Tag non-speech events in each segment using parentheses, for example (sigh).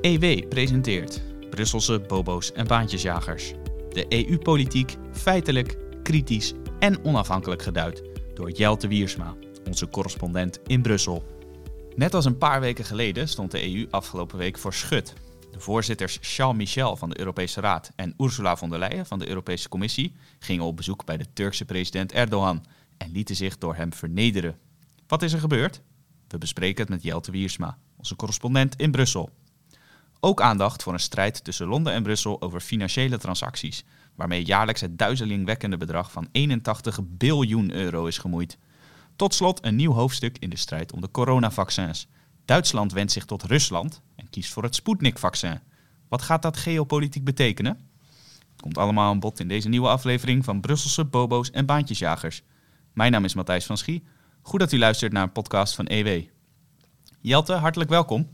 EW presenteert Brusselse bobo's en baantjesjagers. De EU-politiek feitelijk, kritisch en onafhankelijk geduid door Jelte Wiersma, onze correspondent in Brussel. Net als een paar weken geleden stond de EU afgelopen week voor schut. De voorzitters Charles Michel van de Europese Raad en Ursula von der Leyen van de Europese Commissie gingen op bezoek bij de Turkse president Erdogan en lieten zich door hem vernederen. Wat is er gebeurd? We bespreken het met Jelte Wiersma, onze correspondent in Brussel. Ook aandacht voor een strijd tussen Londen en Brussel over financiële transacties, waarmee jaarlijks het duizelingwekkende bedrag van 81 biljoen euro is gemoeid. Tot slot een nieuw hoofdstuk in de strijd om de coronavaccins. Duitsland wendt zich tot Rusland en kiest voor het Sputnik-vaccin. Wat gaat dat geopolitiek betekenen? Het komt allemaal aan bod in deze nieuwe aflevering van Brusselse bobo's en baantjesjagers. Mijn naam is Matthijs van Schie. Goed dat u luistert naar een podcast van EW. Jelte, hartelijk welkom.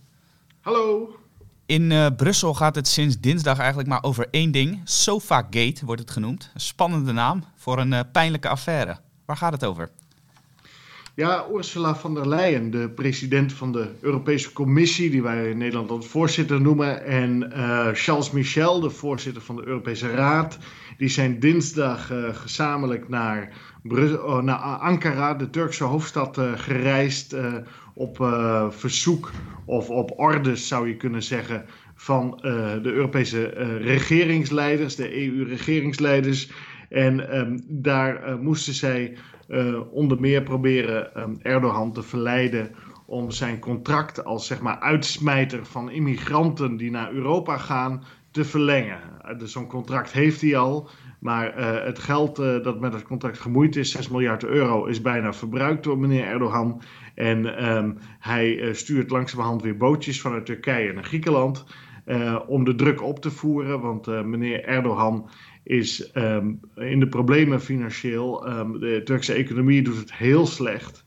Hallo. In uh, Brussel gaat het sinds dinsdag eigenlijk maar over één ding. Sofagate wordt het genoemd. Een spannende naam voor een uh, pijnlijke affaire. Waar gaat het over? Ja, Ursula von der Leyen, de president van de Europese Commissie, die wij in Nederland als voorzitter noemen, en uh, Charles Michel, de voorzitter van de Europese Raad, die zijn dinsdag gezamenlijk naar, oh, Ankara, de Turkse hoofdstad, gereisd op uh, verzoek of op orders zou je kunnen zeggen van uh, de Europese uh, regeringsleiders, de EU-regeringsleiders. En um, daar moesten zij onder meer proberen um, Erdogan te verleiden om zijn contract als zeg maar uitsmijter van immigranten die naar Europa gaan te verlengen. Dus zo'n contract heeft hij al. Maar uh, het geld uh, dat met het contract gemoeid is, 6 miljard euro, is bijna verbruikt door meneer Erdogan. En um, hij uh, stuurt langzamerhand weer bootjes vanuit Turkije naar Griekenland om de druk op te voeren. Want meneer Erdogan is um, in de problemen financieel. Um, de Turkse economie doet het heel slecht.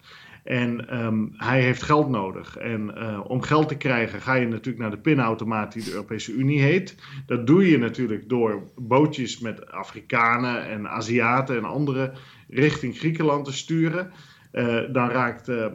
En um, hij heeft geld nodig. En uh, om geld te krijgen ga je natuurlijk naar de pinautomaat die de Europese Unie heet. Dat doe je natuurlijk door bootjes met Afrikanen en Aziaten en anderen richting Griekenland te sturen. Uh, dan raakt uh,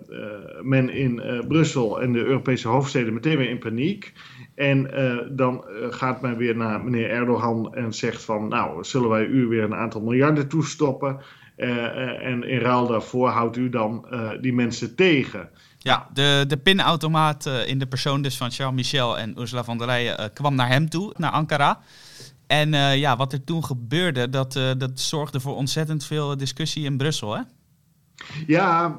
men in Brussel en de Europese hoofdsteden meteen weer in paniek. En dan gaat men weer naar meneer Erdogan en zegt van... nou, zullen wij u weer een aantal miljarden toestoppen... Uh, en in ruil daarvoor houdt u dan uh, die mensen tegen. Ja, de, de pinautomaat in de persoon dus van Charles Michel en Ursula von der Leyen kwam naar hem toe, naar Ankara. En ja, wat er toen gebeurde, dat, dat zorgde voor ontzettend veel discussie in Brussel, hè? Ja,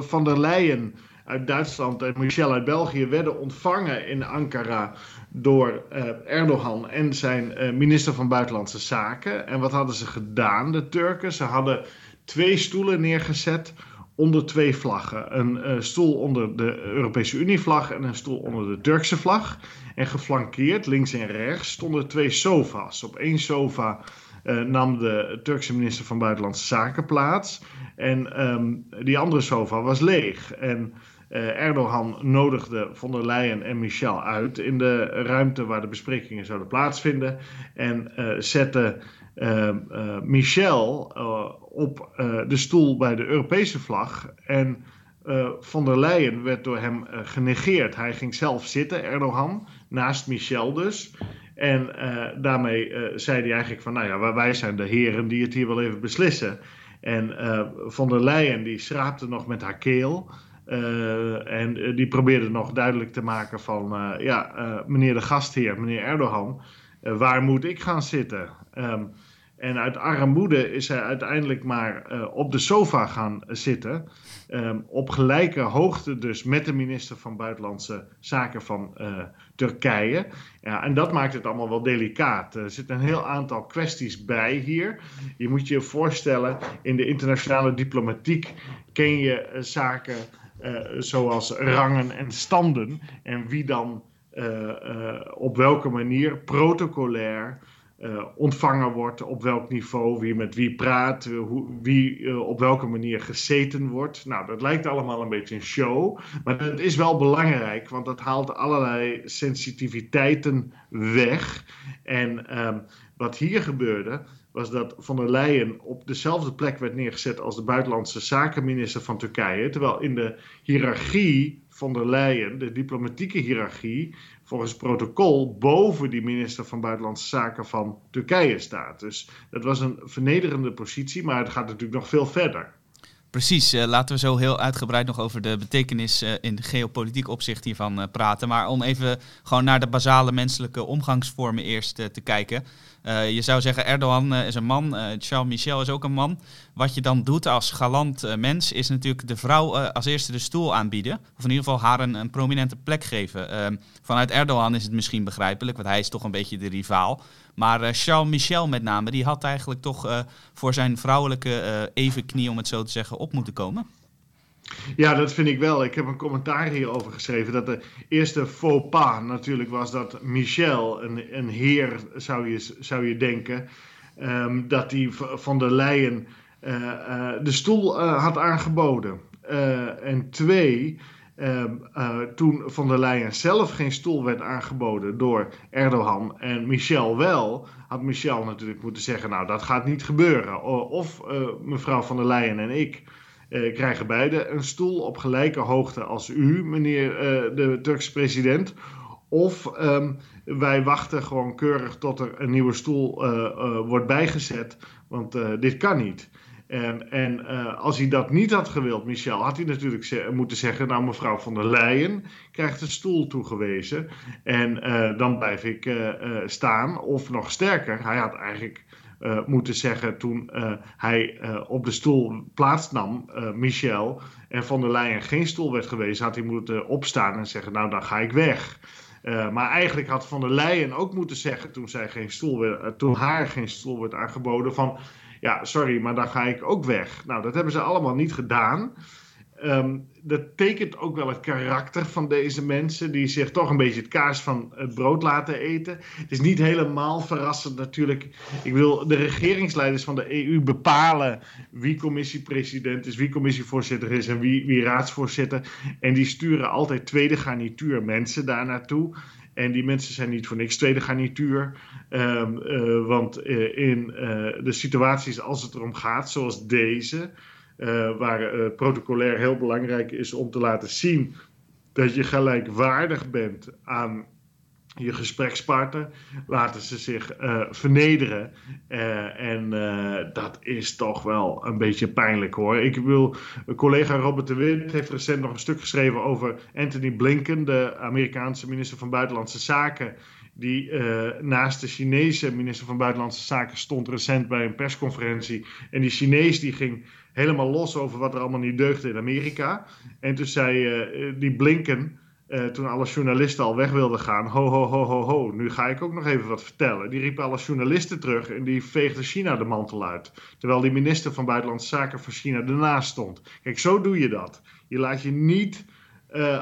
van der Leyen uit Duitsland en Michel uit België werden ontvangen in Ankara door uh, Erdogan en zijn uh, minister van Buitenlandse Zaken. En wat hadden ze gedaan, de Turken? Ze hadden twee stoelen neergezet onder twee vlaggen. Een uh, stoel onder de Europese Unie-vlag en een stoel onder de Turkse vlag. En geflankeerd, links en rechts, stonden twee sofa's. Op één sofa nam de Turkse minister van Buitenlandse Zaken plaats. En um, die andere sofa was leeg. En Erdogan nodigde von der Leyen en Michel uit in de ruimte waar de besprekingen zouden plaatsvinden. En uh, zette uh, Michel op de stoel bij de Europese vlag. En von der Leyen werd door hem genegeerd. Hij ging zelf zitten, Erdogan, naast Michel dus. En daarmee zei hij eigenlijk van, nou ja, wij zijn de heren die het hier wel even beslissen. En von der Leyen die schraapte nog met haar keel. Uh, en die probeerde nog duidelijk te maken van, uh, ja, meneer de gastheer, meneer Erdogan, waar moet ik gaan zitten? Um, en uit armoede is hij uiteindelijk maar op de sofa gaan zitten, um, op gelijke hoogte dus met de minister van Buitenlandse Zaken van Turkije. Ja, en dat maakt het allemaal wel delicaat. Er zitten een heel aantal kwesties bij hier. Je moet je voorstellen, in de internationale diplomatiek ken je zaken zoals rangen en standen. En wie dan uh, uh, op welke manier protocolair ontvangen wordt, op welk niveau, wie met wie praat, hoe, wie op welke manier gezeten wordt. Nou, dat lijkt allemaal een beetje een show, maar het is wel belangrijk, want dat haalt allerlei sensitiviteiten weg. En um, wat hier gebeurde, was dat Van der Leyen op dezelfde plek werd neergezet als de buitenlandse zakenminister van Turkije. Terwijl in de hiërarchie von der Leyen, de diplomatieke hiërarchie, volgens protocol boven die minister van Buitenlandse Zaken van Turkije staat. Dus dat was een vernederende positie, maar het gaat natuurlijk nog veel verder. Precies, uh, laten we zo heel uitgebreid nog over de betekenis uh, in geopolitiek opzicht hiervan uh, praten. Maar om even gewoon naar de basale menselijke omgangsvormen eerst te kijken. Je zou zeggen, Erdogan is een man, Charles Michel is ook een man. Wat je dan doet als galant mens is natuurlijk de vrouw als eerste de stoel aanbieden. Of in ieder geval haar een, een prominente plek geven. Ehm, vanuit Erdogan is het misschien begrijpelijk, want hij is toch een beetje de rivaal. Maar Charles Michel met name, die had eigenlijk toch voor zijn vrouwelijke evenknie, om het zo te zeggen, op moeten komen. Ja, dat vind ik wel. Ik heb een commentaar hierover geschreven. Dat de eerste faux pas natuurlijk was dat Michel, een, een heer zou je, zou je denken, um, dat hij van der Leyen de stoel had aangeboden. en twee, Ehm, eh, toen van der Leyen zelf geen stoel werd aangeboden door Erdogan en Michel wel, had Michel natuurlijk moeten zeggen: Nou, dat gaat niet gebeuren. Of mevrouw van der Leyen en ik uh, krijgen beide een stoel op gelijke hoogte als u, meneer de Turkse president. Of um, wij wachten gewoon keurig tot er een nieuwe stoel wordt bijgezet, want dit kan niet. En, en als hij dat niet had gewild, Michel, had hij natuurlijk moeten zeggen: Nou, mevrouw van der Leyen krijgt een stoel toegewezen. En dan blijf ik staan. Of nog sterker, hij had eigenlijk moeten zeggen toen hij op de stoel plaatsnam, Michel, en van der Leyen geen stoel werd gewezen, had hij moeten opstaan en zeggen: Nou, dan ga ik weg. maar eigenlijk had Van der Leyen ook moeten zeggen, toen, zij geen stoel werd, toen haar geen stoel werd aangeboden, van ja, sorry, maar dan ga ik ook weg. Nou, dat hebben ze allemaal niet gedaan. Um, dat tekent ook wel het karakter van deze mensen, die zich toch een beetje het kaas van het brood laten eten. Het is niet helemaal verrassend natuurlijk. Ik wil de regeringsleiders van de EU bepalen wie commissiepresident is, wie commissievoorzitter is en wie, wie raadsvoorzitter. En die sturen altijd tweede garnituur mensen daar naartoe. En die mensen zijn niet voor niks tweede garnituur. Um, uh, want uh, in uh, de situaties als het erom gaat, zoals deze, waar protocolair heel belangrijk is om te laten zien dat je gelijkwaardig bent aan je gesprekspartner, laten ze zich uh, vernederen. En dat is toch wel een beetje pijnlijk hoor. Ik wil, collega Robert de Wind heeft recent nog een stuk geschreven over Anthony Blinken, de Amerikaanse minister van Buitenlandse Zaken. Die naast de Chinese minister van Buitenlandse Zaken stond recent bij een persconferentie. En die Chinees die ging helemaal los over wat er allemaal niet deugde in Amerika. En toen zei die Blinken. Uh, toen alle journalisten al weg wilden gaan. Ho, ho, ho, ho, ho. Nu ga ik ook nog even wat vertellen. Die riepen alle journalisten terug en die veegde China de mantel uit. Terwijl die minister van Buitenlandse Zaken van China ernaast stond. Kijk, zo doe je dat. Je laat je niet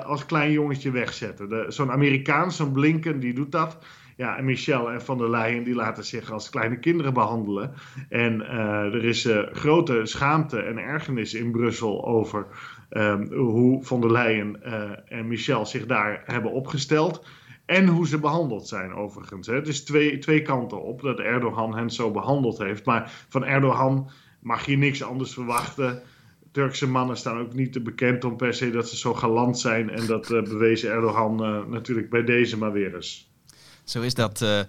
als klein jongetje wegzetten. Zo'n Amerikaan, zo'n Blinken, die doet dat. Ja, en Michel en Van der Leyen die laten zich als kleine kinderen behandelen. En uh, er is grote schaamte en ergernis in Brussel over um, hoe von der Leyen uh, en Michel zich daar hebben opgesteld. En hoe ze behandeld zijn, overigens. Het is twee, twee kanten op dat Erdogan hen zo behandeld heeft. Maar van Erdogan mag je niks anders verwachten. Turkse mannen staan ook niet te bekend om per se dat ze zo galant zijn. En dat bewezen Erdogan natuurlijk bij deze maar weer eens. Zo is dat. Uh,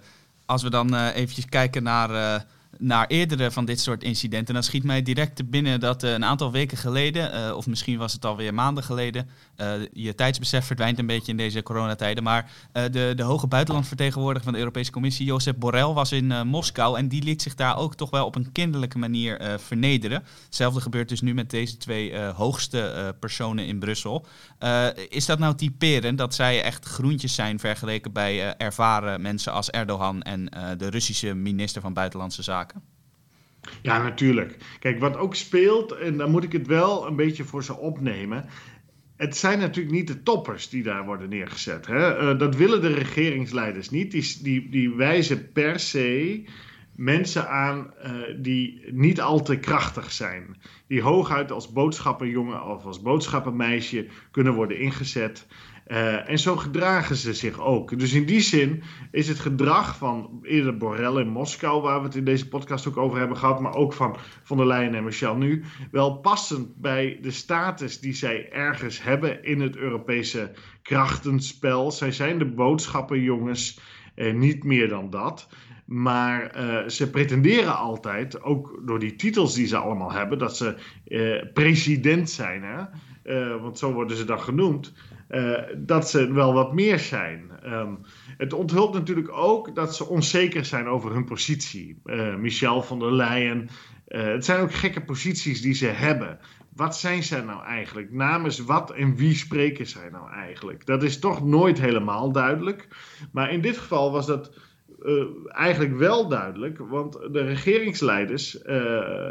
als we dan eventjes kijken naar naar eerdere van dit soort incidenten, dan schiet mij direct binnen dat uh, een aantal weken geleden, uh, of misschien was het alweer maanden geleden, uh, je tijdsbesef verdwijnt een beetje in deze coronatijden, maar de, de hoge buitenlandvertegenwoordiger van de Europese Commissie, Josep Borrell, was in Moskou en die liet zich daar ook toch wel op een kinderlijke manier vernederen. Hetzelfde gebeurt dus nu met deze twee hoogste personen in Brussel. is dat nou typerend dat zij echt groentjes zijn vergeleken bij ervaren mensen als Erdogan en de Russische minister van Buitenlandse Zaken? Ja, natuurlijk. Kijk, wat ook speelt, en dan moet ik het wel een beetje voor ze opnemen. Het zijn natuurlijk niet de toppers die daar worden neergezet. Hè? Uh, dat willen de regeringsleiders niet. Die, die, die wijzen per se mensen aan uh, die niet al te krachtig zijn. Die hooguit als boodschappenjongen of als boodschappenmeisje kunnen worden ingezet. Uh, en zo gedragen ze zich ook. Dus in die zin is het gedrag van eerder Borrell in Moskou, waar we het in deze podcast ook over hebben gehad, maar ook van von der Leyen en Michel nu, wel passend bij de status die zij ergens hebben in het Europese krachtenspel. Zij zijn de boodschappenjongens, eh, niet meer dan dat. Maar uh, ze pretenderen altijd, ook door die titels die ze allemaal hebben, dat ze uh, president zijn. Hè? Uh, want zo worden ze dan genoemd. dat ze wel wat meer zijn. Um, het onthult natuurlijk ook dat ze onzeker zijn over hun positie. Michel van der Leyen. het zijn ook gekke posities die ze hebben. Wat zijn zij nou eigenlijk? Namens wat en wie spreken zij nou eigenlijk? Dat is toch nooit helemaal duidelijk. Maar in dit geval was dat uh, eigenlijk wel duidelijk, want de regeringsleiders uh,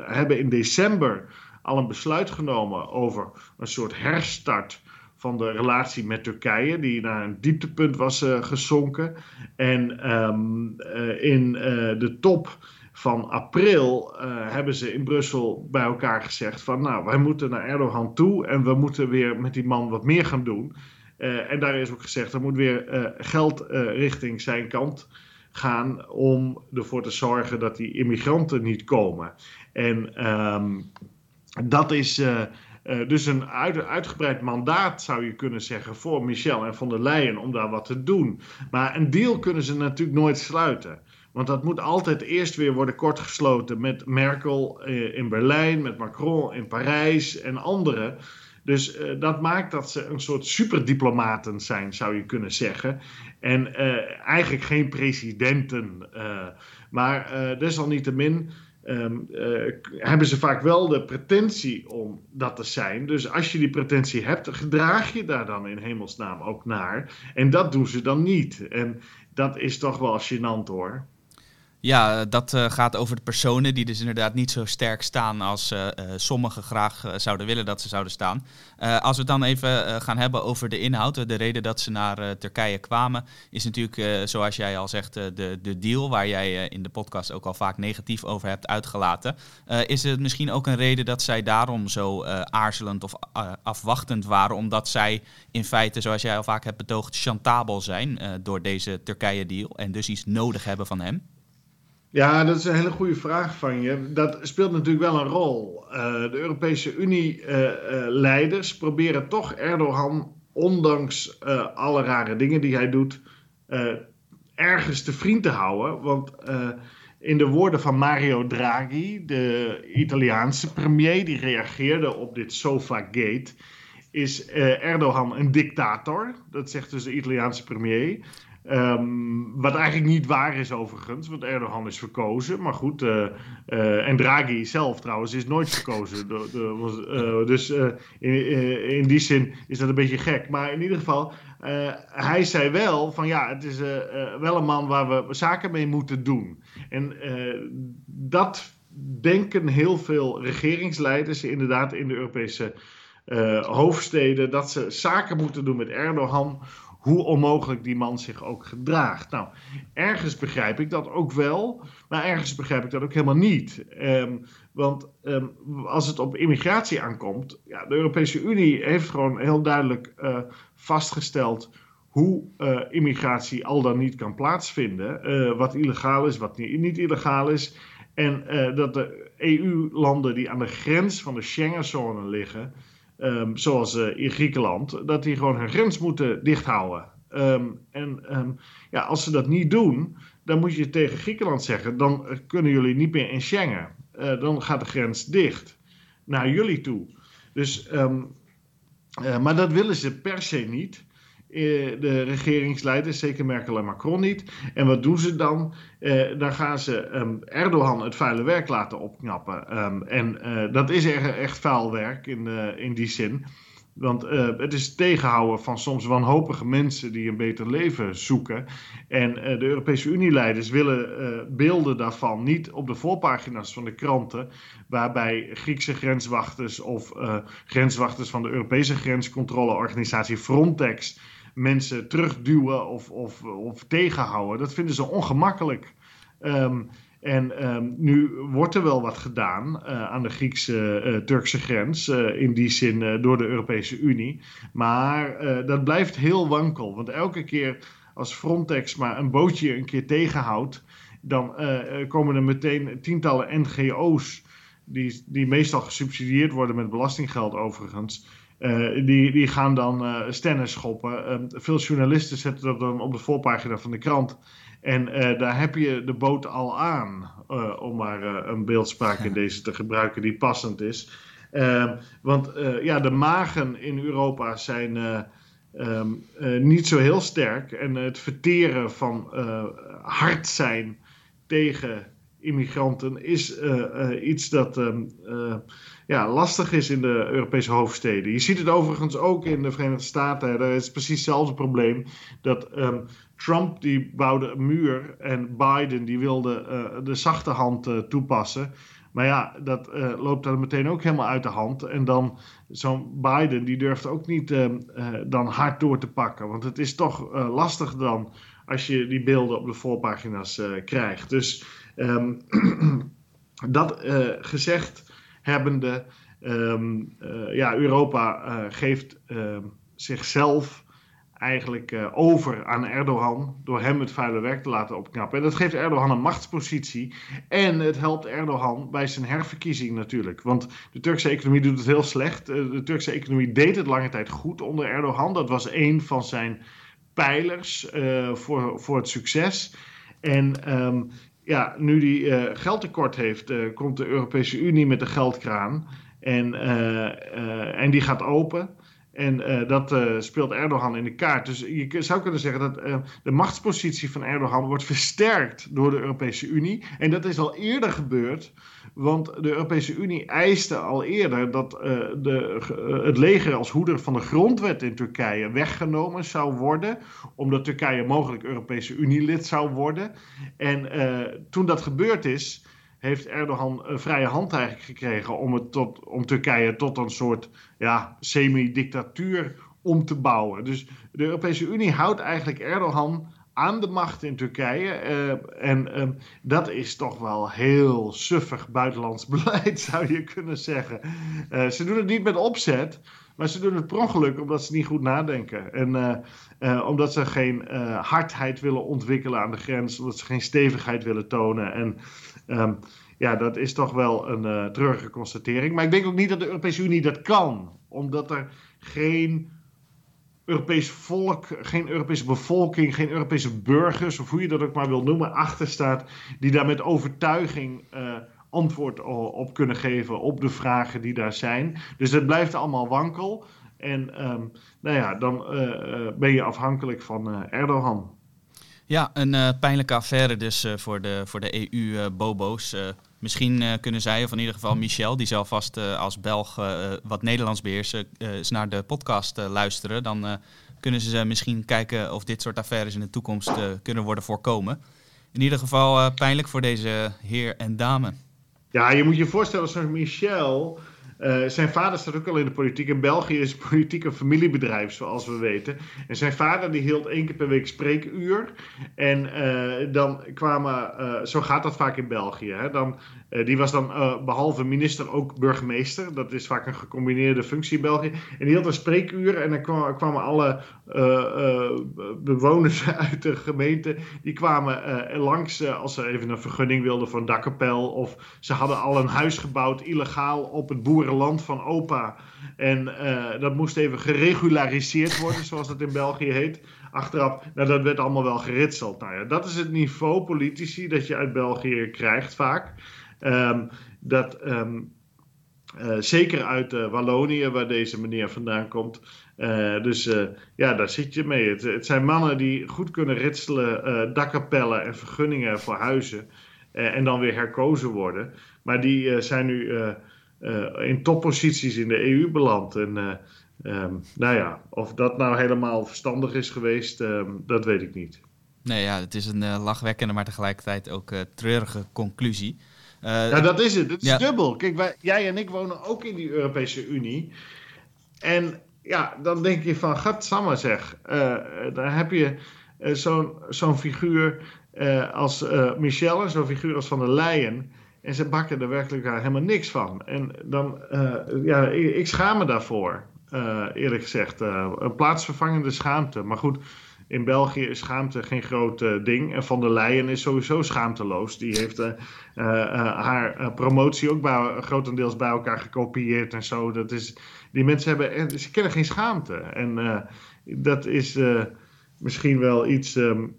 hebben in december al een besluit genomen over een soort herstart van de relatie met Turkije, die naar een dieptepunt was uh, gezonken. En um, in de top van april hebben ze in Brussel bij elkaar gezegd van nou, wij moeten naar Erdogan toe en we moeten weer met die man wat meer gaan doen. en daar is ook gezegd, er moet weer geld richting zijn kant gaan om ervoor te zorgen dat die immigranten niet komen. En um, dat is uh, uh, dus een uit, uitgebreid mandaat, zou je kunnen zeggen, voor Michel en von der Leyen om daar wat te doen. Maar een deal kunnen ze natuurlijk nooit sluiten. Want dat moet altijd eerst weer worden kortgesloten met Merkel uh, in Berlijn, met Macron in Parijs en anderen. Dus dat maakt dat ze een soort superdiplomaten zijn, zou je kunnen zeggen. En eigenlijk geen presidenten. Maar desalniettemin um, hebben ze vaak wel de pretentie om dat te zijn. Dus als je die pretentie hebt, gedraag je daar dan in hemelsnaam ook naar. En dat doen ze dan niet. En dat is toch wel gênant hoor. Ja, dat uh, gaat over de personen die dus inderdaad niet zo sterk staan als uh, sommigen graag zouden willen dat ze zouden staan. als we het dan even gaan hebben over de inhoud, de reden dat ze naar Turkije kwamen, is natuurlijk, zoals jij al zegt, de, de deal waar jij in de podcast ook al vaak negatief over hebt uitgelaten. is het misschien ook een reden dat zij daarom zo aarzelend of afwachtend waren, omdat zij in feite, zoals jij al vaak hebt betoogd, chantabel zijn door deze Turkije-deal en dus iets nodig hebben van hem? Ja, dat is een hele goede vraag van je. Dat speelt natuurlijk wel een rol. Uh, de Europese Unie-leiders uh, uh, proberen toch Erdogan, ondanks alle rare dingen die hij doet, ergens te vriend te houden. Want in de woorden van Mario Draghi, de Italiaanse premier, die reageerde op dit Sofa-gate, is Erdogan een dictator. Dat zegt dus de Italiaanse premier. Um, wat eigenlijk niet waar is overigens, want Erdogan is verkozen. Maar goed, uh, uh, en Draghi zelf trouwens is nooit verkozen. De, de, uh, dus in, in, die zin is dat een beetje gek. Maar in ieder geval, hij zei wel van ja, het is wel een man waar we zaken mee moeten doen. En dat denken heel veel regeringsleiders inderdaad in de Europese hoofdsteden. Dat ze zaken moeten doen met Erdogan hoe onmogelijk die man zich ook gedraagt. Nou, ergens begrijp ik dat ook wel, maar ergens begrijp ik dat ook helemaal niet. Um, want um, als het op immigratie aankomt, ja, de Europese Unie heeft gewoon heel duidelijk uh, vastgesteld hoe uh, immigratie al dan niet kan plaatsvinden. Uh, wat illegaal is, wat niet, niet illegaal is. En dat de EU-landen die aan de grens van de Schengenzone liggen, um, zoals uh, in Griekenland, dat die gewoon hun grens moeten dichthouden. Um, en um, ja, als ze dat niet doen, dan moet je tegen Griekenland zeggen: dan kunnen jullie niet meer in Schengen. Uh, dan gaat de grens dicht naar jullie toe. Dus, maar dat willen ze per se niet. Eh, de regeringsleiders, zeker Merkel en Macron niet. En wat doen ze dan? Uh, dan gaan ze um, Erdogan het vuile werk laten opknappen. Um, en uh, dat is echt, echt vuil werk in, in die zin. Want het is tegenhouden van soms wanhopige mensen die een beter leven zoeken. En de Europese Unie-leiders willen beelden daarvan niet op de voorpagina's van de kranten, waarbij Griekse grenswachters of grenswachters van de Europese grenscontroleorganisatie Frontex mensen terugduwen of, of, of tegenhouden. Dat vinden ze ongemakkelijk. Um, En ehm, nu wordt er wel wat gedaan aan de Griekse-Turkse grens, in die zin door de Europese Unie. Maar dat blijft heel wankel, want elke keer als Frontex maar een bootje een keer tegenhoudt, dan komen er meteen tientallen NGO's die, die meestal gesubsidieerd worden met belastinggeld overigens. Uh, die, die gaan dan uh, stennen schoppen. Uh, veel journalisten zetten dat dan op de voorpagina van de krant. En daar heb je de boot al aan, om maar een beeldspraak in deze te gebruiken die passend is. want ja, de magen in Europa zijn um, niet zo heel sterk. En het verteren van hard zijn tegen immigranten is uh, uh, iets dat um, uh, ja, lastig is in de Europese hoofdsteden. Je ziet het overigens ook in de Verenigde Staten. Daar is precies hetzelfde probleem. Dat um, Trump die bouwde een muur en Biden die wilde de zachte hand toepassen. Maar ja, dat loopt dan meteen ook helemaal uit de hand. En dan zo'n Biden die durft ook niet ehm, dan hard door te pakken. Want het is toch lastig dan als je die beelden op de voorpagina's krijgt. Dus Um, (clears throat) dat uh, gezegd hebbende, um, ja, Europa uh, geeft ehm, zichzelf eigenlijk over aan Erdogan door hem het vuile werk te laten opknappen. En dat geeft Erdogan een machtspositie en het helpt Erdogan bij zijn herverkiezing natuurlijk. Want de Turkse economie doet het heel slecht. de Turkse economie deed het lange tijd goed onder Erdogan. Dat was een van zijn pijlers voor, voor het succes. En ja, nu die uh, geldtekort heeft, uh, komt de Europese Unie met de geldkraan. En, uh, en die gaat open. En dat speelt Erdogan in de kaart. Dus je zou kunnen zeggen dat de machtspositie van Erdogan wordt versterkt door de Europese Unie. En dat is al eerder gebeurd want de Europese Unie eiste al eerder dat uh, de, uh, het leger als hoeder van de grondwet in Turkije weggenomen zou worden, omdat Turkije mogelijk Europese Unie-lid zou worden. En uh, toen dat gebeurd is, heeft Erdogan vrije hand eigenlijk gekregen om, het om Turkije tot een soort ja, semi-dictatuur om te bouwen. Dus de Europese Unie houdt eigenlijk Erdogan aan de macht in Turkije. Uh, en uh, dat is toch wel heel suffig buitenlands (laughs) beleid, zou je kunnen zeggen. Uh, ze doen het niet met opzet, maar ze doen het per ongeluk omdat ze niet goed nadenken. En omdat ze geen hardheid willen ontwikkelen aan de grens, omdat ze geen stevigheid willen tonen. En um, ja, dat is toch wel een treurige constatering. Maar ik denk ook niet dat de Europese Unie dat kan, omdat er geen Europees volk, geen Europese bevolking, geen Europese burgers, of hoe je dat ook maar wil noemen, achter staat, die daar met overtuiging uh, antwoord op kunnen geven op de vragen die daar zijn. Dus het blijft allemaal wankel. En um, nou ja, dan uh, ben je afhankelijk van Erdogan. Ja, een pijnlijke affaire dus voor de, voor de EU-bobo's. Misschien uh, kunnen zij, of in ieder geval Michel, die zal vast uh, als Belg uh, wat Nederlands beheersen, eens naar de podcast luisteren. Dan kunnen ze misschien kijken of dit soort affaires in de toekomst kunnen worden voorkomen. In ieder geval pijnlijk voor deze heer en dame. Ja, je moet je voorstellen, zo'n Michel, uh, zijn vader staat ook al in de politiek. In België is politiek een familiebedrijf, zoals we weten. En zijn vader die hield één keer per week spreekuur. En uh, dan kwamen, uh, zo gaat dat vaak in België. Hè? Dan, die was dan behalve minister ook burgemeester. Dat is vaak een gecombineerde functie in België. En die hield een spreekuur en dan kwamen, alle bewoners (laughs) uit de gemeente. Die kwamen langs als ze even een vergunning wilden voor een dakkapel. Of ze hadden al een huis gebouwd illegaal op het boeren land van opa. En dat moest even geregulariseerd worden, zoals dat in België heet. Achteraf, nou, dat werd allemaal wel geritseld. Nou ja, dat is het niveau politici dat je uit België krijgt vaak. Um, dat, um, uh, zeker uit uh, Wallonië, waar deze meneer vandaan komt. Uh, dus ja, daar zit je mee. Het, het, zijn mannen die goed kunnen ritselen, dakkapellen en vergunningen voor huizen. en dan weer herkozen worden. Maar die zijn nu in topposities in de EU beland. En um, nou ja, of dat nou helemaal verstandig is geweest, dat weet ik niet. Nee, ja, het is een lachwekkende, maar tegelijkertijd ook treurige conclusie. Ja, dat is het. Het is ja. dubbel. Kijk, wij, jij en ik wonen ook in die Europese Unie. En ja, dan denk je van, gat zeg. daar heb je zo'n zo'n figuur als Michel en zo'n figuur als Van der Leyen. En ze bakken er werkelijk helemaal niks van. En dan, ja, ik, ik, schaam me daarvoor, eerlijk gezegd. een plaatsvervangende schaamte. Maar goed, in België is schaamte geen groot uh, ding. En Van der Leyen is sowieso schaamteloos. Die heeft uh, uh, haar promotie ook bij, grotendeels bij elkaar gekopieerd en zo. Dat is, die mensen hebben, ze kennen geen schaamte. En dat is misschien wel iets um,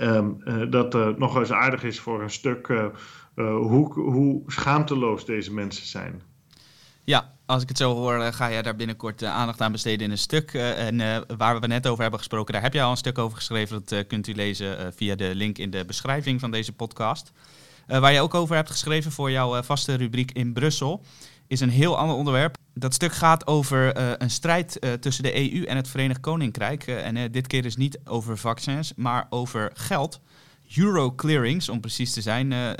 um, dat nog eens aardig is voor een stuk hoe, hoe schaamteloos deze mensen zijn. Ja, als ik het zo hoor, eh, ga jij daar binnenkort uh, aandacht aan besteden in een stuk. Uh, en waar we net over hebben gesproken, daar heb je al een stuk over geschreven. Dat kunt u lezen via de link in de beschrijving van deze podcast. waar je ook over hebt geschreven voor jouw vaste rubriek in Brussel, is een heel ander onderwerp. Dat stuk gaat over een strijd tussen de EU en het Verenigd Koninkrijk. en dit keer is niet over vaccins, maar over geld. Euroclearings, om precies te zijn. Uh,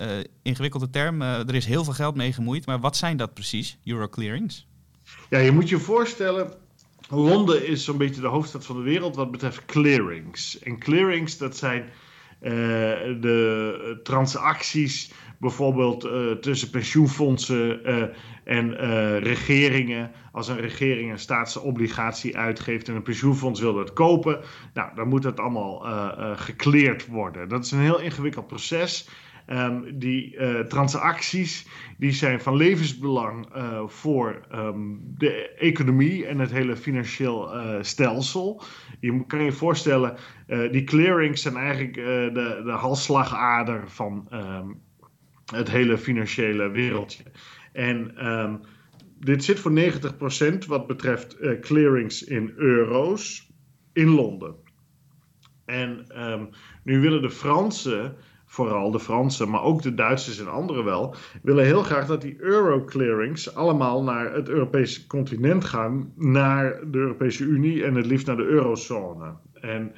ingewikkelde term. Uh, er is heel veel geld mee gemoeid. Maar wat zijn dat precies, Euroclearings? Ja, je moet je voorstellen. Londen is zo'n beetje de hoofdstad van de wereld wat betreft clearings. En clearings, dat zijn de transacties bijvoorbeeld uh, tussen pensioenfondsen uh, en uh, regeringen. Als een regering een staatsobligatie uitgeeft en een pensioenfonds wil dat kopen, nou, dan moet dat allemaal gekleerd worden. Dat is een heel ingewikkeld proces. Um, die transacties die zijn van levensbelang voor um, de economie en het hele financieel stelsel. Je kan je voorstellen, die clearings zijn eigenlijk de, de halsslagader van um, het hele financiële wereldje. En um, dit zit voor 90% wat betreft uh, clearings in euro's in Londen. En um, nu willen de Fransen, vooral de Fransen, maar ook de Duitsers en anderen wel, willen heel graag dat die euro-clearings allemaal naar het Europese continent gaan, naar de Europese Unie en het liefst naar de eurozone. En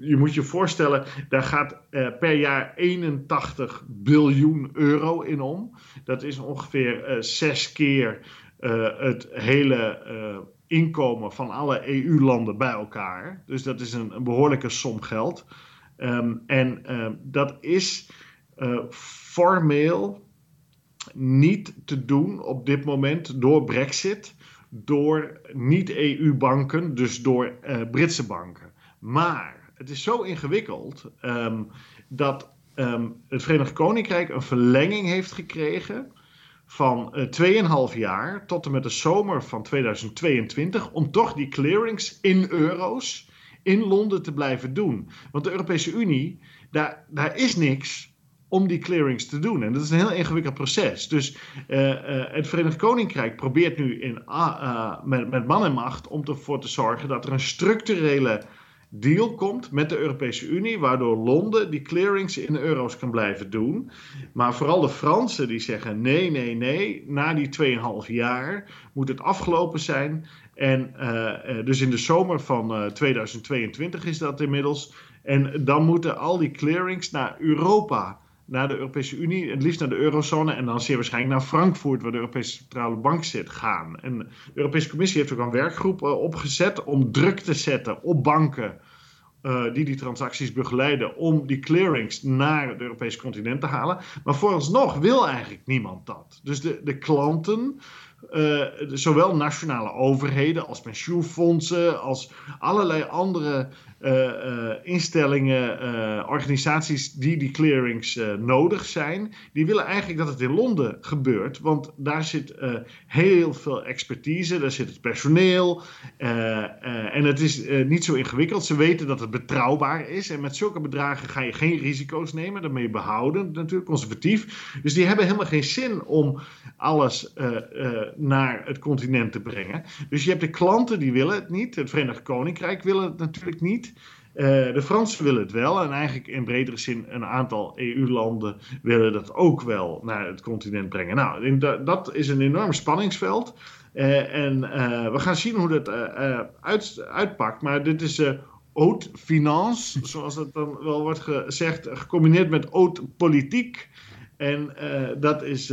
je moet je voorstellen, daar gaat uh, per jaar 81 biljoen euro in om. Dat is ongeveer uh, zes keer uh, het hele inkomen van alle EU-landen bij elkaar. Dus dat is een, behoorlijke som geld. Um, en dat is formeel niet te doen op dit moment door Brexit, door niet-EU-banken, dus door Britse banken. Maar het is zo ingewikkeld um, dat um, het Verenigd Koninkrijk een verlenging heeft gekregen van uh, 2,5 jaar tot en met de zomer van 2022 om toch die clearings in euro's in Londen te blijven doen. Want de Europese Unie, daar, daar is niks om die clearings te doen. En dat is een heel ingewikkeld proces. Dus uh, uh, het Verenigd Koninkrijk probeert nu in, uh, met, met man en macht om ervoor te zorgen dat er een structurele deal komt met de Europese Unie, waardoor Londen die clearings in euro's kan blijven doen. Maar vooral de Fransen die zeggen nee, nee, nee, na die 2,5 jaar moet het afgelopen zijn. En uh, dus in de zomer van uh, 2022 is dat inmiddels. En dan moeten al die clearings naar Europa naar de Europese Unie, het liefst naar de eurozone en dan zeer waarschijnlijk naar Frankfurt, waar de Europese Centrale Bank zit, gaan. En de Europese Commissie heeft ook een werkgroep uh, opgezet om druk te zetten op banken uh, die die transacties begeleiden, om die clearings naar het Europese continent te halen. Maar vooralsnog wil eigenlijk niemand dat. Dus de, de klanten uh, zowel nationale overheden als pensioenfondsen, als allerlei andere instellingen, organisaties die die clearings nodig zijn, die willen eigenlijk dat het in Londen gebeurt. Want daar zit heel veel expertise, daar zit het personeel en het is niet zo ingewikkeld. Ze weten dat het betrouwbaar is en met zulke bedragen ga je geen risico's nemen. Je behouden, natuurlijk conservatief. Dus die hebben helemaal geen zin om alles naar het continent te brengen. Dus je hebt de klanten die willen het niet. Het Verenigd Koninkrijk wil het natuurlijk niet. Uh, de Fransen willen het wel en eigenlijk in bredere zin een aantal EU-landen willen dat ook wel naar het continent brengen. Nou, dat is een enorm spanningsveld. Uh, en uh, we gaan zien hoe dat uit, uitpakt. Maar dit is haute finance, (laughs) zoals dat dan wel wordt gezegd, gecombineerd met haute politiek. En dat is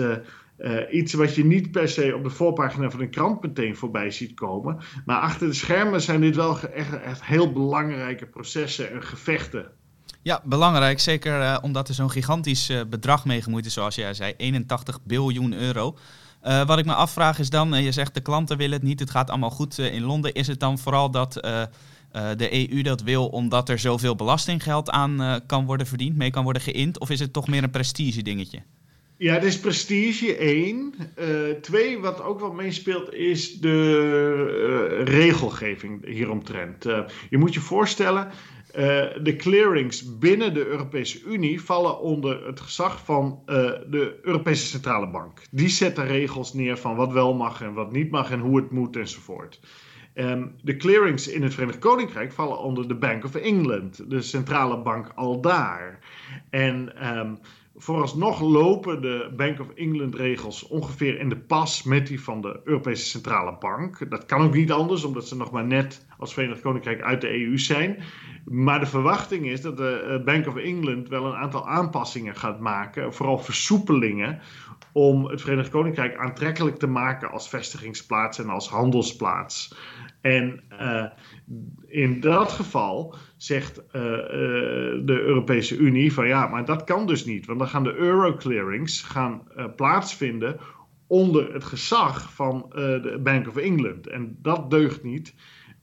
iets wat je niet per se op de voorpagina van een krant meteen voorbij ziet komen. Maar achter de schermen zijn dit wel echt, echt heel belangrijke processen en gevechten. Ja, belangrijk. Zeker omdat er zo'n gigantisch bedrag mee gemoeid is, zoals jij zei, 81 biljoen euro. Wat ik me afvraag is dan, je zegt de klanten willen het niet, het gaat allemaal goed in Londen. Is het dan vooral dat de EU dat wil omdat er zoveel belastinggeld aan kan worden verdiend, mee kan worden geïnd? Of is het toch meer een prestige dingetje? Ja, het is prestige, één. Uh, twee, wat ook wel meespeelt, is de regelgeving hieromtrent. je moet je voorstellen, de clearings binnen de Europese Unie vallen onder het gezag van de Europese Centrale Bank. Die zetten regels neer van wat wel mag en wat niet mag en hoe het moet enzovoort. Um, de clearings in het Verenigd Koninkrijk vallen onder de Bank of England, de centrale bank al daar. En um, vooralsnog lopen de Bank of England regels ongeveer in de pas met die van de Europese Centrale Bank. Dat kan ook niet anders, omdat ze nog maar net als Verenigd Koninkrijk uit de EU zijn. Maar de verwachting is dat de eh, Bank of England wel een aantal aanpassingen gaat maken, vooral versoepelingen, om het Verenigd Koninkrijk aantrekkelijk te maken als vestigingsplaats en als handelsplaats. En uh, in dat geval zegt uh, uh, de Europese Unie van ja, maar dat kan dus niet. Want dan gaan de euroclearings gaan plaatsvinden onder het gezag van de Bank of England. En dat deugt niet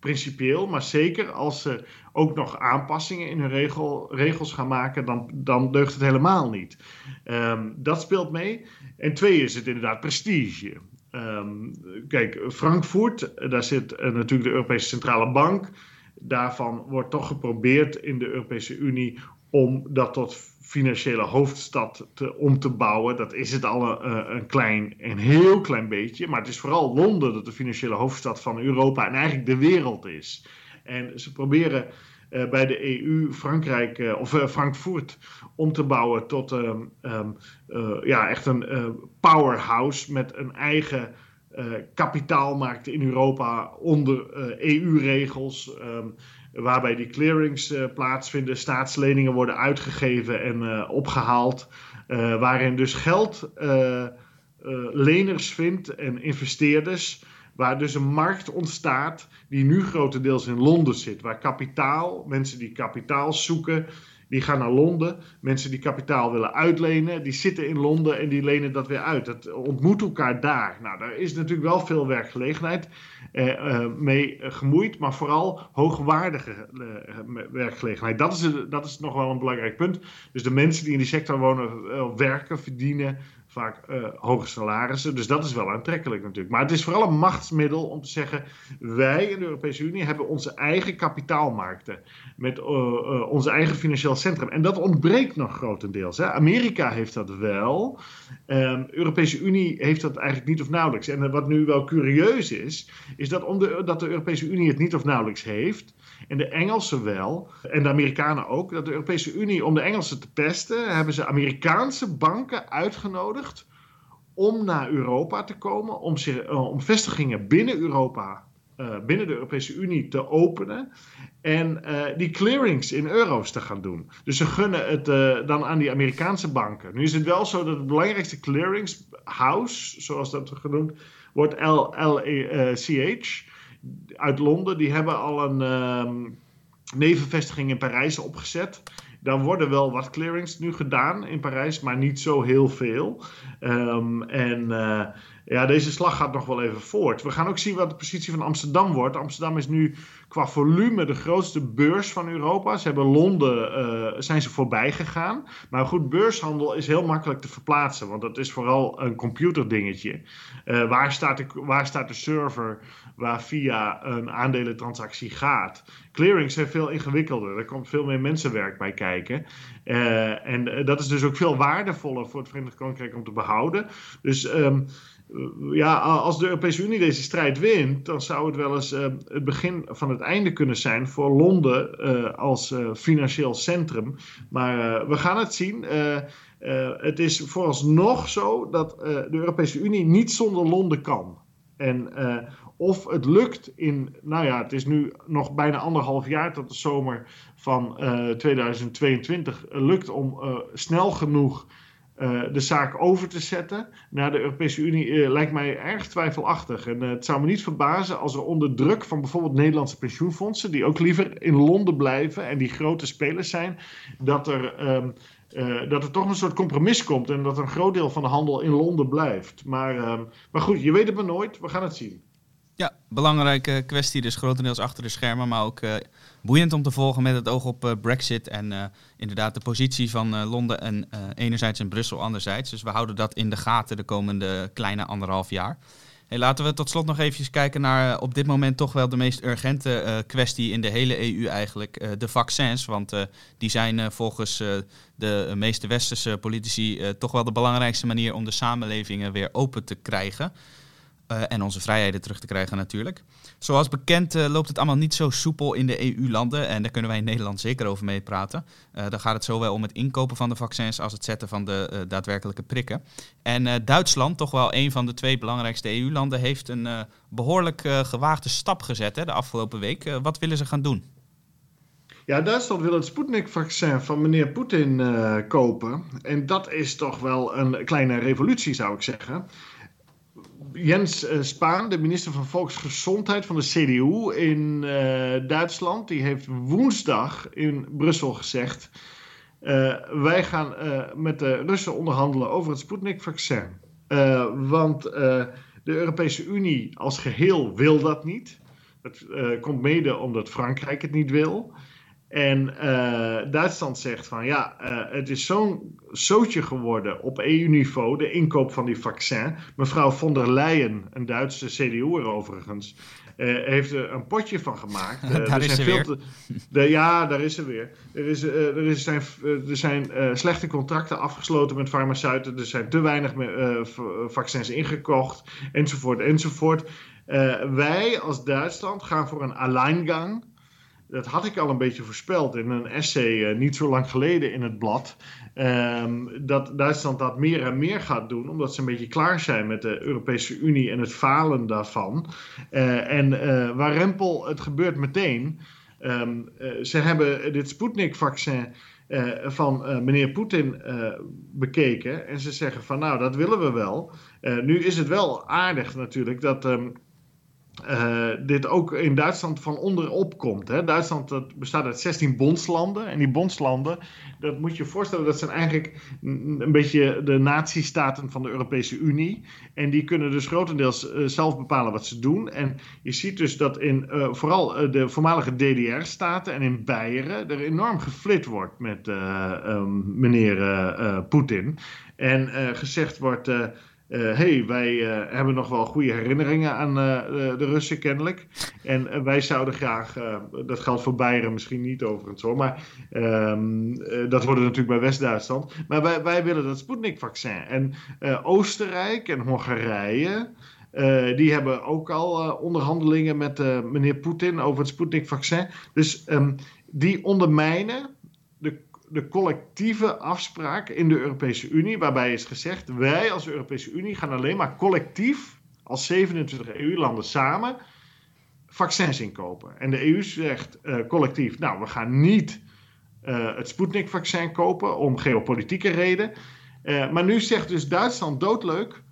principieel, maar zeker als ze ook nog aanpassingen in hun regel, regels gaan maken, dan, dan deugt het helemaal niet. Um, dat speelt mee. En twee is het inderdaad prestige. Um, kijk, Frankfurt, daar zit natuurlijk de Europese Centrale Bank. Daarvan wordt toch geprobeerd in de Europese Unie om dat tot financiële hoofdstad te, om te bouwen. Dat is het al een, eh, een, klein, een heel klein beetje. Maar het is vooral Londen dat de financiële hoofdstad van Europa en eigenlijk de wereld is. En ze proberen uh, bij de EU Frankrijk uh, of Frankfurt om te bouwen tot um, um, ja, echt een powerhouse met een eigen kapitaalmarkt in Europa onder EU-regels. Um, waarbij die clearings plaatsvinden, staatsleningen worden uitgegeven en opgehaald, waarin dus geld leners vindt en investeerders Waar dus een markt ontstaat die nu grotendeels in Londen zit. Waar kapitaal, mensen die kapitaal zoeken, die gaan naar Londen. Mensen die kapitaal willen uitlenen, die zitten in Londen en die lenen dat weer uit. Het ontmoet elkaar daar. Nou, daar is natuurlijk wel veel werkgelegenheid eh, eh, mee gemoeid, maar vooral hoogwaardige eh, werkgelegenheid. Dat is, dat is nog wel een belangrijk punt. Dus de mensen die in die sector wonen, werken, verdienen, vaak uh, hoge salarissen. Dus dat is wel aantrekkelijk natuurlijk. Maar het is vooral een machtsmiddel om te zeggen: wij in de Europese Unie hebben onze eigen kapitaalmarkten. Met uh, onze eigen financieel centrum. En dat ontbreekt nog grotendeels. Hè. Amerika heeft dat wel. Um, Europese Unie heeft dat eigenlijk niet of nauwelijks. En wat nu wel curieus is, is dat, om de, dat de Europese Unie het niet of nauwelijks heeft en de Engelsen wel, en de Amerikanen ook, dat de Europese Unie, om de Engelsen te pesten, hebben ze Amerikaanse banken uitgenodigd om naar Europa te komen, om, zich, eh, om vestigingen binnen Europa, uh, binnen de Europese Unie te openen en uh, die clearings in euro's te gaan doen. Dus ze gunnen het dan aan die Amerikaanse banken. Nu is het wel zo dat het belangrijkste clearingshouse, zoals dat genoemd wordt, LCH uit Londen, die hebben al een um, nevenvestiging in Parijs opgezet. Daar worden wel wat clearings nu gedaan in Parijs, maar niet zo heel veel. Um, en uh, ja, deze slag gaat nog wel even voort. We gaan ook zien wat de positie van Amsterdam wordt. Amsterdam is nu qua volume de grootste beurs van Europa. Ze hebben Londen, uh, zijn ze voorbij gegaan. Maar goed, beurshandel is heel makkelijk te verplaatsen, want dat is vooral een computerdingetje. Uh, waar, staat de, waar staat de server waar via een aandelentransactie gaat? Clearings zijn veel ingewikkelder. Er komt veel meer mensenwerk bij kijken. Uh, en dat is dus ook veel waardevoller voor het Verenigd Koninkrijk om te behouden. Dus um, ja, als de Europese Unie deze strijd wint, dan zou het wel eens uh, het begin van het einde kunnen zijn voor Londen als financieel centrum. Maar we gaan het zien. het is vooralsnog zo dat de Europese Unie niet zonder Londen kan. En of het lukt in, nou ja, het is nu nog bijna anderhalf jaar tot de zomer van 2022, lukt om snel genoeg de zaak over te zetten naar de Europese Unie lijkt mij erg twijfelachtig. En het zou me niet verbazen als er onder druk van bijvoorbeeld Nederlandse pensioenfondsen, die ook liever in Londen blijven en die grote spelers zijn, dat er. Ehm, dat er toch een soort compromis komt en dat een groot deel van de handel in Londen blijft. Maar, uh, maar goed, je weet het maar nooit. We gaan het zien. Ja, belangrijke kwestie dus grotendeels achter de schermen, maar ook uh, boeiend om te volgen met het oog op uh, Brexit en inderdaad de positie van Londen en enerzijds en Brussel anderzijds. Dus we houden dat in de gaten de komende kleine anderhalf jaar. Laten we tot slot nog even kijken naar op dit moment toch wel de meest urgente kwestie in de hele EU eigenlijk. De vaccins, want die zijn volgens de meeste westerse politici toch wel de belangrijkste manier om de samenlevingen weer open te krijgen. Uh, en onze vrijheden terug te krijgen natuurlijk. Zoals bekend uh, loopt het allemaal niet zo soepel in de EU-landen. En daar kunnen wij in Nederland zeker over mee praten. Uh, dan gaat het zowel om het inkopen van de vaccins als het zetten van de daadwerkelijke prikken. En Duitsland, toch wel een van de twee belangrijkste EU-landen, heeft een behoorlijk gewaagde stap gezet hè, de afgelopen week. wat willen ze gaan doen? Ja, Duitsland wil het Sputnik-vaccin van meneer Poetin kopen. En dat is toch wel een kleine revolutie, zou ik zeggen. Jens uh, Spaan, de minister van Volksgezondheid van de CDU in uh, Duitsland, die heeft woensdag in Brussel gezegd: uh, wij gaan met de Russen onderhandelen over het Sputnik-vaccin. want de Europese Unie als geheel wil dat niet. Dat komt mede omdat Frankrijk het niet wil. En uh, Duitsland zegt van ja, uh, het is zo'n zootje geworden op EU-niveau, de inkoop van die vaccin. Mevrouw von der Leyen, een Duitse CDU'er overigens, uh, heeft er een potje van gemaakt. (laughs) daar er is ze weer. Te, de, ja, daar is ze weer. Er, is, er, is, zijn, er zijn slechte contracten afgesloten met farmaceuten. Er zijn te weinig vaccins ingekocht, enzovoort, enzovoort. wij als Duitsland gaan voor een alleingang dat had ik al een beetje voorspeld in een essay uh, niet zo lang geleden in het blad. Um, dat Duitsland dat meer en meer gaat doen, omdat ze een beetje klaar zijn met de Europese Unie en het falen daarvan. Uh, en uh, waar Rempel, het gebeurt meteen. Um, ze hebben dit Sputnik-vaccin van meneer Poetin bekeken. En ze zeggen van nou, dat willen we wel. nu is het wel aardig natuurlijk dat. Um, uh, dit ook in Duitsland van onderop komt. Hè. Duitsland dat bestaat uit 16 bondslanden. En die bondslanden, dat moet je voorstellen, dat zijn eigenlijk een beetje de nazistaten van de Europese Unie. En die kunnen dus grotendeels uh, zelf bepalen wat ze doen. En je ziet dus dat in uh, vooral de voormalige DDR-staten en in Beieren er enorm geflit wordt met um, meneer Poetin. En gezegd wordt uh, hey, wij uh, hebben nog wel goede herinneringen aan uh, de Russen kennelijk. En wij zouden graag, dat geldt voor Bayern misschien niet overigens hoor, maar um, dat wordt natuurlijk bij West-Duitsland. Maar wij, wij willen dat Sputnik-vaccin. En Oostenrijk en Hongarije, die hebben ook al onderhandelingen met meneer Poetin over het Sputnik-vaccin. Dus um, die ondermijnen de collectieve afspraak in de Europese Unie, waarbij is gezegd: wij als Europese Unie gaan alleen maar collectief, als 27 EU-landen samen, vaccins inkopen. En de EU zegt uh, collectief: nou, we gaan niet uh, het Sputnik-vaccin kopen om geopolitieke reden. Uh, maar nu zegt dus Duitsland doodleuk: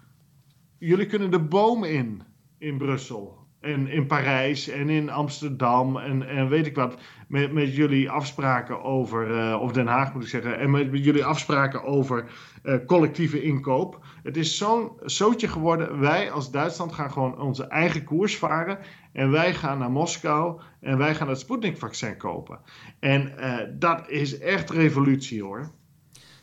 jullie kunnen de bomen in in Brussel. En in Parijs en in Amsterdam en, en weet ik wat. Met, met jullie afspraken over, uh, of Den Haag moet ik zeggen. En met, met jullie afspraken over uh, collectieve inkoop. Het is zo'n zootje geworden. Wij als Duitsland gaan gewoon onze eigen koers varen. En wij gaan naar Moskou en wij gaan het Sputnik-vaccin kopen. En uh, dat is echt revolutie hoor.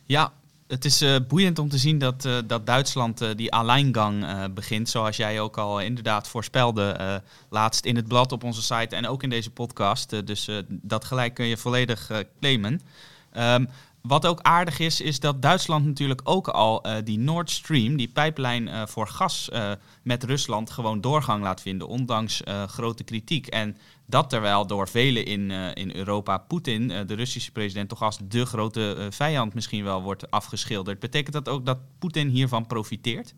Ja, het is uh, boeiend om te zien dat, uh, dat Duitsland uh, die alleingang begint. Zoals jij ook al inderdaad voorspelde. laatst in het blad op onze site en ook in deze podcast. dus dat gelijk kun je volledig claimen. Um, wat ook aardig is, is dat Duitsland natuurlijk ook al die Nord Stream, die pijplijn voor gas met Rusland, gewoon doorgang laat vinden, ondanks grote kritiek. En dat terwijl door velen in, in Europa Poetin, de Russische president, toch als de grote vijand misschien wel wordt afgeschilderd. Betekent dat ook dat Poetin hiervan profiteert?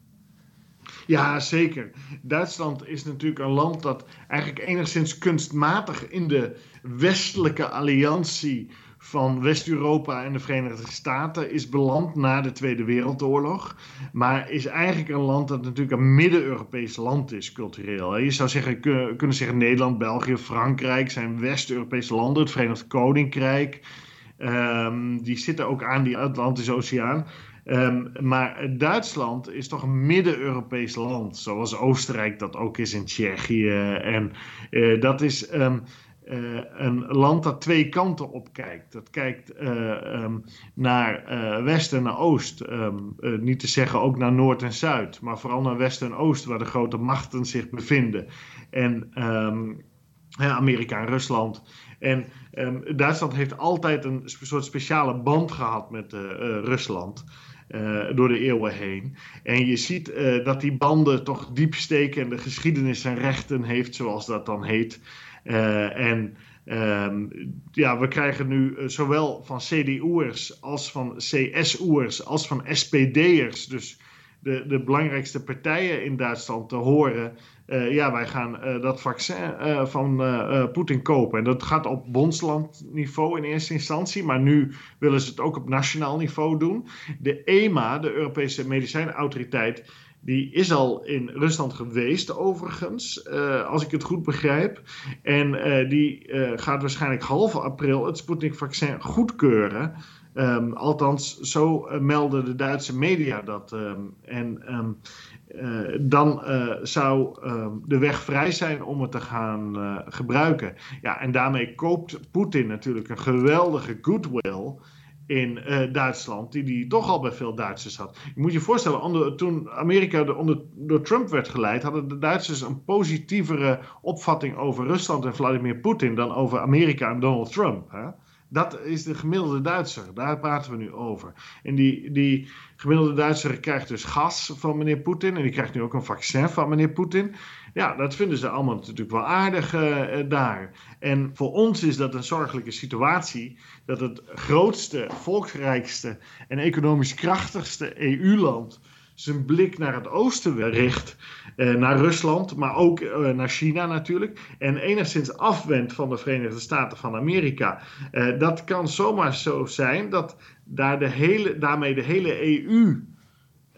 Ja, zeker. Duitsland is natuurlijk een land dat eigenlijk enigszins kunstmatig in de westelijke alliantie van West-Europa en de Verenigde Staten is beland na de Tweede Wereldoorlog. Maar is eigenlijk een land dat natuurlijk een Midden-Europees land is, cultureel. Je zou zeggen, kunnen zeggen Nederland, België, Frankrijk zijn West-Europese landen, het Verenigd Koninkrijk. Um, die zitten ook aan die Atlantische Oceaan. Um, maar Duitsland is toch een Midden-Europees land, zoals Oostenrijk dat ook is in Tsjechië. En uh, dat is um, uh, een land dat twee kanten op kijkt. Dat kijkt uh, um, naar west en naar oost. niet te zeggen ook naar noord en zuid, maar vooral naar west en oost, waar de grote machten zich bevinden. En Amerika en Rusland. En Duitsland heeft altijd een soort speciale band gehad met uh, Rusland. Uh, door de eeuwen heen. En je ziet uh, dat die banden toch diep steken en de geschiedenis zijn rechten heeft, zoals dat dan heet. En um, ja, we krijgen nu zowel van CDU'ers als van CSU'ers als van SPD'ers, dus de, de belangrijkste partijen in Duitsland, te horen uh, ja, wij gaan dat vaccin van Poetin kopen. En dat gaat op bondslandniveau in eerste instantie, maar nu willen ze het ook op nationaal niveau doen. De EMA, de Europese Medicijnautoriteit, die is al in Rusland geweest, overigens, als ik het goed begrijp. En die gaat waarschijnlijk half april het Sputnik-vaccin goedkeuren. Um, althans, zo melden de Duitse media dat. Um, en uh, dan zou de weg vrij zijn om het te gaan gebruiken. Ja, en daarmee koopt Poetin natuurlijk een geweldige goodwill in Duitsland, die hij toch al bij veel Duitsers had. Je moet je voorstellen, toen Amerika de, onder, door Trump werd geleid, hadden de Duitsers een positievere opvatting over Rusland en Vladimir Poetin dan over Amerika en Donald Trump. Hè? Dat is de gemiddelde Duitser. Daar praten we nu over. En die, die gemiddelde Duitser krijgt dus gas van meneer Poetin. En die krijgt nu ook een vaccin van meneer Poetin. Ja, dat vinden ze allemaal natuurlijk wel aardig uh, daar. En voor ons is dat een zorgelijke situatie. Dat het grootste, volksrijkste en economisch krachtigste EU-land zijn blik naar het oosten richt, eh, naar Rusland, maar ook eh, naar China natuurlijk, en enigszins afwendt van de Verenigde Staten van Amerika. Eh, dat kan zomaar zo zijn dat daar de hele, daarmee de hele EU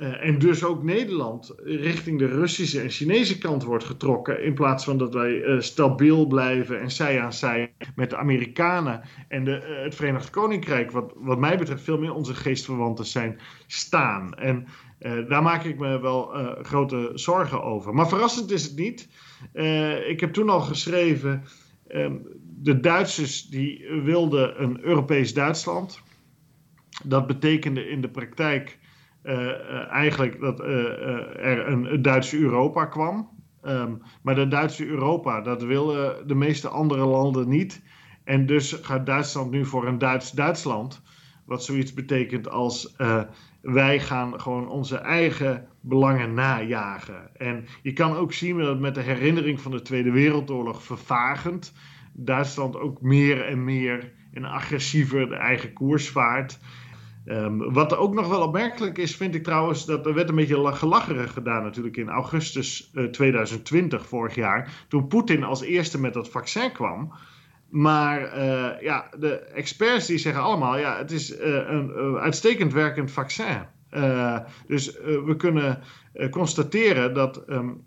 uh, en dus ook Nederland richting de Russische en Chinese kant wordt getrokken. In plaats van dat wij uh, stabiel blijven en zij aan zij met de Amerikanen en de, uh, het Verenigd Koninkrijk, wat, wat mij betreft veel meer onze geestverwanten zijn, staan. En daar maak ik me wel grote zorgen over. Maar verrassend is het niet. ik heb toen al geschreven, um, de Duitsers die wilden een Europees Duitsland. Dat betekende in de praktijk eigenlijk dat er een, Duitse Europa kwam. Um, maar de Duitse Europa, dat willen de meeste andere landen niet. En dus gaat Duitsland nu voor een Duits-Duitsland. Wat zoiets betekent als wij gaan gewoon onze eigen belangen najagen. En je kan ook zien dat met de herinnering van de Tweede Wereldoorlog vervagend. Duitsland ook meer en meer en agressiever de eigen koers vaart. Um, wat ook nog wel opmerkelijk is, vind ik trouwens, dat er werd een beetje gelacherig gedaan natuurlijk in augustus uh, eh, 2020, vorig jaar, toen Poetin als eerste met dat vaccin kwam. Maar uh, ja, de experts die zeggen allemaal, ja, het is uh, een uitstekend werkend vaccin. dus we kunnen constateren dat um,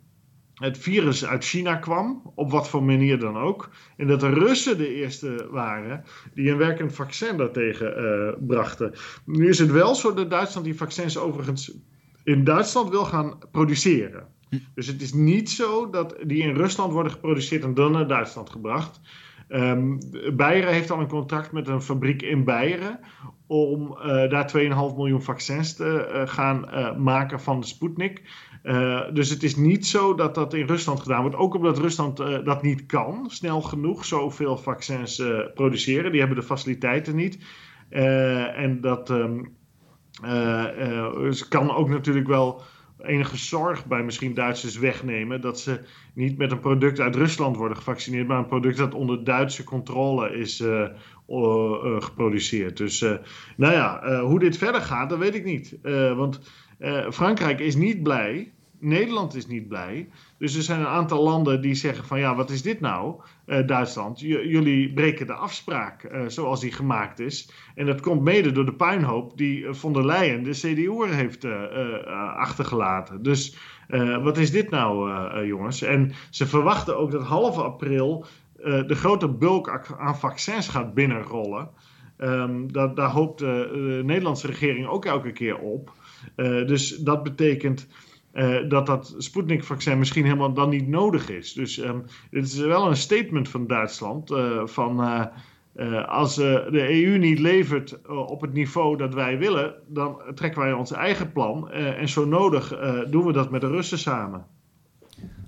het virus uit China kwam, op wat voor manier dan ook. En dat de Russen de eerste waren die een werkend vaccin daartegen uh, brachten. Nu is het wel zo dat Duitsland die vaccins overigens in Duitsland wil gaan produceren. Hm. Dus het is niet zo dat die in Rusland worden geproduceerd en dan naar Duitsland gebracht. Um, Beieren heeft al een contract met een fabriek in Beieren om uh, daar 2,5 miljoen vaccins te uh, gaan uh, maken van de Sputnik. dus het is niet zo dat dat in Rusland gedaan wordt. Ook omdat Rusland dat niet kan, snel genoeg zoveel vaccins produceren. Die hebben de faciliteiten niet. en dat um, kan ook natuurlijk wel enige zorg bij misschien Duitsers wegnemen. Dat ze niet met een product uit Rusland worden gevaccineerd, maar een product dat onder Duitse controle is uh, uh, geproduceerd. Dus nou ja, hoe dit verder gaat, dat weet ik niet. want Frankrijk is niet blij Nederland is niet blij. Dus er zijn een aantal landen die zeggen van ja, wat is dit nou, uh, Duitsland? jullie breken de afspraak uh, zoals die gemaakt is. En dat komt mede door de puinhoop die von der Leyen, de CDU, heeft achtergelaten. Dus wat is dit nou, jongens? En ze verwachten ook dat half april de grote bulk aan vaccins gaat binnenrollen. Um, dat, daar hoopt de, de, Nederlandse regering ook elke keer op. Dus dat betekent uh, dat dat Sputnik-vaccin misschien helemaal dan niet nodig is. Dus um, dit is wel een statement van Duitsland uh, van als de EU niet levert op het niveau dat wij willen, dan trekken wij ons eigen plan en zo nodig doen we dat met de Russen samen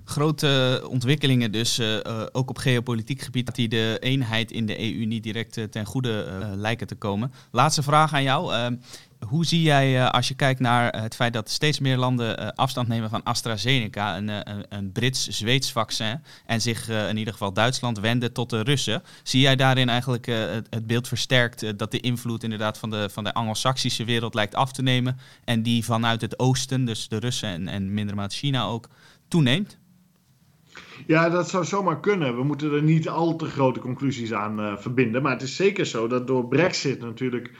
grote ontwikkelingen dus, uh, ook op geopolitiek gebied, die de eenheid in de EU niet direct uh, ten goede lijken te komen. Laatste vraag aan jou. Ehm, hoe zie jij, als je kijkt naar het feit dat steeds meer landen afstand nemen van AstraZeneca, een, een, Brits-Zweeds vaccin, en zich in ieder geval Duitsland wenden tot de Russen? Zie jij daarin eigenlijk het, het, beeld versterkt dat de invloed inderdaad van de, van de Anglo-Saxische wereld lijkt af te nemen en die vanuit het oosten, dus de Russen en, en minder China ook, toeneemt? Ja, dat zou zomaar kunnen. We moeten er niet al te grote conclusies aan uh, verbinden. Maar het is zeker zo dat door Brexit natuurlijk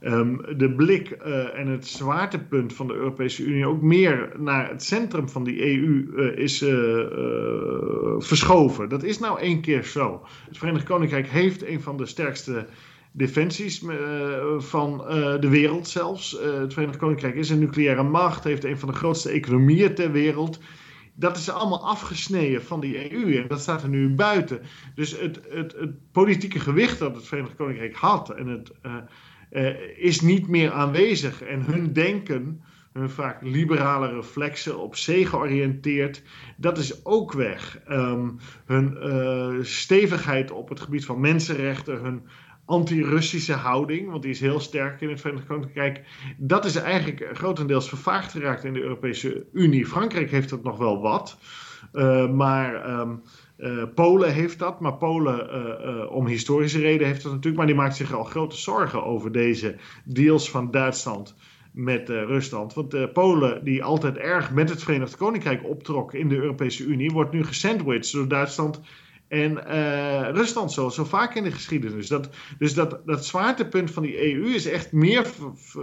um, de blik uh, en het zwaartepunt van de Europese Unie ook meer naar het centrum van die EU eh, is verschoven. Dat is nou één keer zo. Het Verenigd Koninkrijk heeft een van de sterkste defensies van de wereld zelfs. het Verenigd Koninkrijk is een nucleaire macht, heeft een van de grootste economieën ter wereld dat is allemaal afgesneden van die EU en dat staat er nu buiten. Dus het, het, het politieke gewicht dat het Verenigd Koninkrijk had en het, uh, uh, is niet meer aanwezig. En hun denken, hun vaak liberale reflexen, op zee georiënteerd, dat is ook weg. Um, hun uh, stevigheid op het gebied van mensenrechten, hun anti-Russische houding, want die is heel sterk in het Verenigd Koninkrijk, dat is eigenlijk grotendeels vervaagd geraakt in de Europese Unie. Frankrijk heeft dat nog wel wat, uh, maar um, uh, Polen heeft dat, maar Polen uh, om historische reden heeft dat natuurlijk, maar die maakt zich al grote zorgen over deze deals van Duitsland met Rusland. Want Polen, die altijd erg met het Verenigd Koninkrijk optrok in de Europese Unie, wordt nu gesandwiched door Duitsland en uh, Rusland zo, zo vaak in de geschiedenis. Dat, dus dat, dat zwaartepunt van die EU is echt meer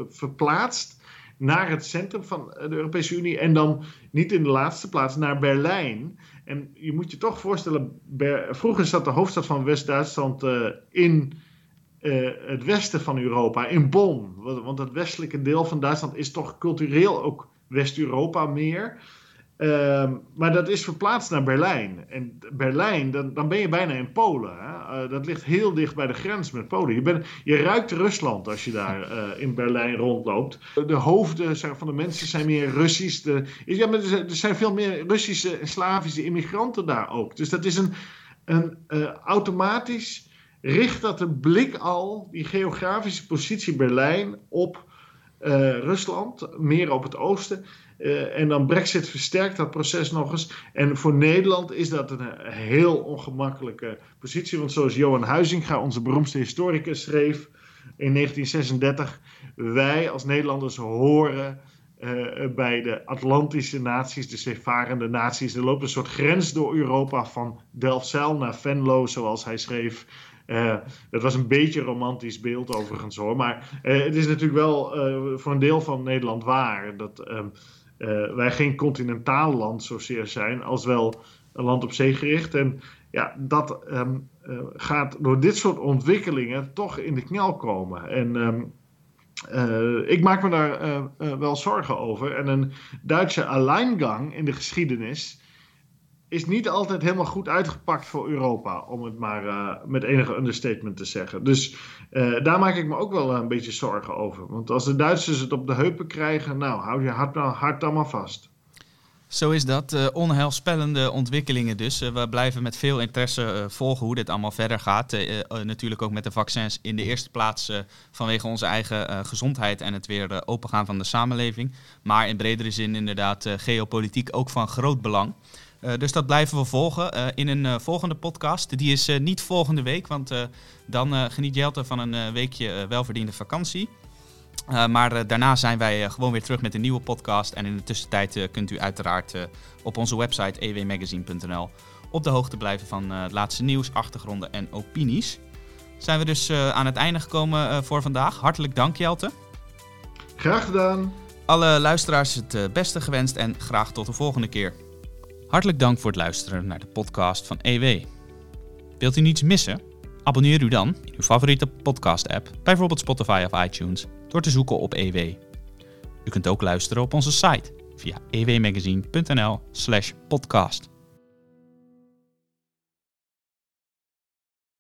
verplaatst naar het centrum van de Europese Unie. En dan niet in de laatste plaats naar Berlijn. En je moet je toch voorstellen, vroeger zat de hoofdstad van West-Duitsland uh, in uh, het westen van Europa, in Bonn. Want het westelijke deel van Duitsland is toch cultureel ook West-Europa meer. Uh, maar dat is verplaatst naar Berlijn. En Berlijn, dan, dan ben je bijna in Polen. Hè? Uh, dat ligt heel dicht bij de grens met Polen. Je, bent, je ruikt Rusland als je daar uh, (laughs) in Berlijn rondloopt. De hoofden van de mensen zijn meer Russisch. De, ja, maar er zijn veel meer Russische en Slavische immigranten daar ook. Dus dat is een, een uh, automatisch richt dat de blik al, die geografische positie Berlijn, op Rusland, meer op het oosten. Uh, en dan Brexit versterkt dat proces nog eens. En voor Nederland is dat een heel ongemakkelijke positie. Want zoals Johan Huizinga, onze beroemdste historicus, schreef in 1936: Wij als Nederlanders horen bij de Atlantische naties, de zeevarende naties. Er loopt een soort grens door Europa van Delfzijl naar Venlo, zoals hij schreef. Uh, dat was een beetje een romantisch beeld overigens hoor. Maar uh, het is natuurlijk wel uh, voor een deel van Nederland waar. Dat, uh, wij geen continentaal land zozeer zijn, als wel een land op zee gericht. En ja, dat uh, gaat door dit soort ontwikkelingen toch in de knel komen. En uh, ik maak me daar wel zorgen over. En een Duitse alleingang in de geschiedenis is niet altijd helemaal goed uitgepakt voor Europa, om het maar uh, met enige understatement te zeggen. Dus uh, daar maak ik me ook wel een beetje zorgen over. Want als de Duitsers het op de heupen krijgen, nou, hou je hart, hart dan maar vast. Zo is dat. Onheilspellende ontwikkelingen dus. We blijven met veel interesse volgen hoe dit allemaal verder gaat. natuurlijk ook met de vaccins in de eerste plaats vanwege onze eigen gezondheid en het weer opengaan van de samenleving. Maar in bredere zin inderdaad geopolitiek ook van groot belang. Uh, dus dat blijven we volgen uh, in een uh, volgende podcast. Die is niet volgende week, want dan geniet Jelte van een weekje welverdiende vakantie. Maar daarna zijn wij gewoon weer terug met een nieuwe podcast. En in de tussentijd kunt u uiteraard op onze website ewmagazine.nl op de hoogte blijven van het laatste nieuws, achtergronden en opinies. Zijn we dus aan het einde gekomen voor vandaag. Hartelijk dank Jelte. Graag gedaan. Alle luisteraars het beste gewenst en graag tot de volgende keer. Hartelijk dank voor het luisteren naar de podcast van EW. Wilt u niets missen? Abonneer u dan in uw favoriete podcast-app, bijvoorbeeld Spotify of iTunes, door te zoeken op EW. U kunt ook luisteren op onze site via ewmagazine.nl/podcast.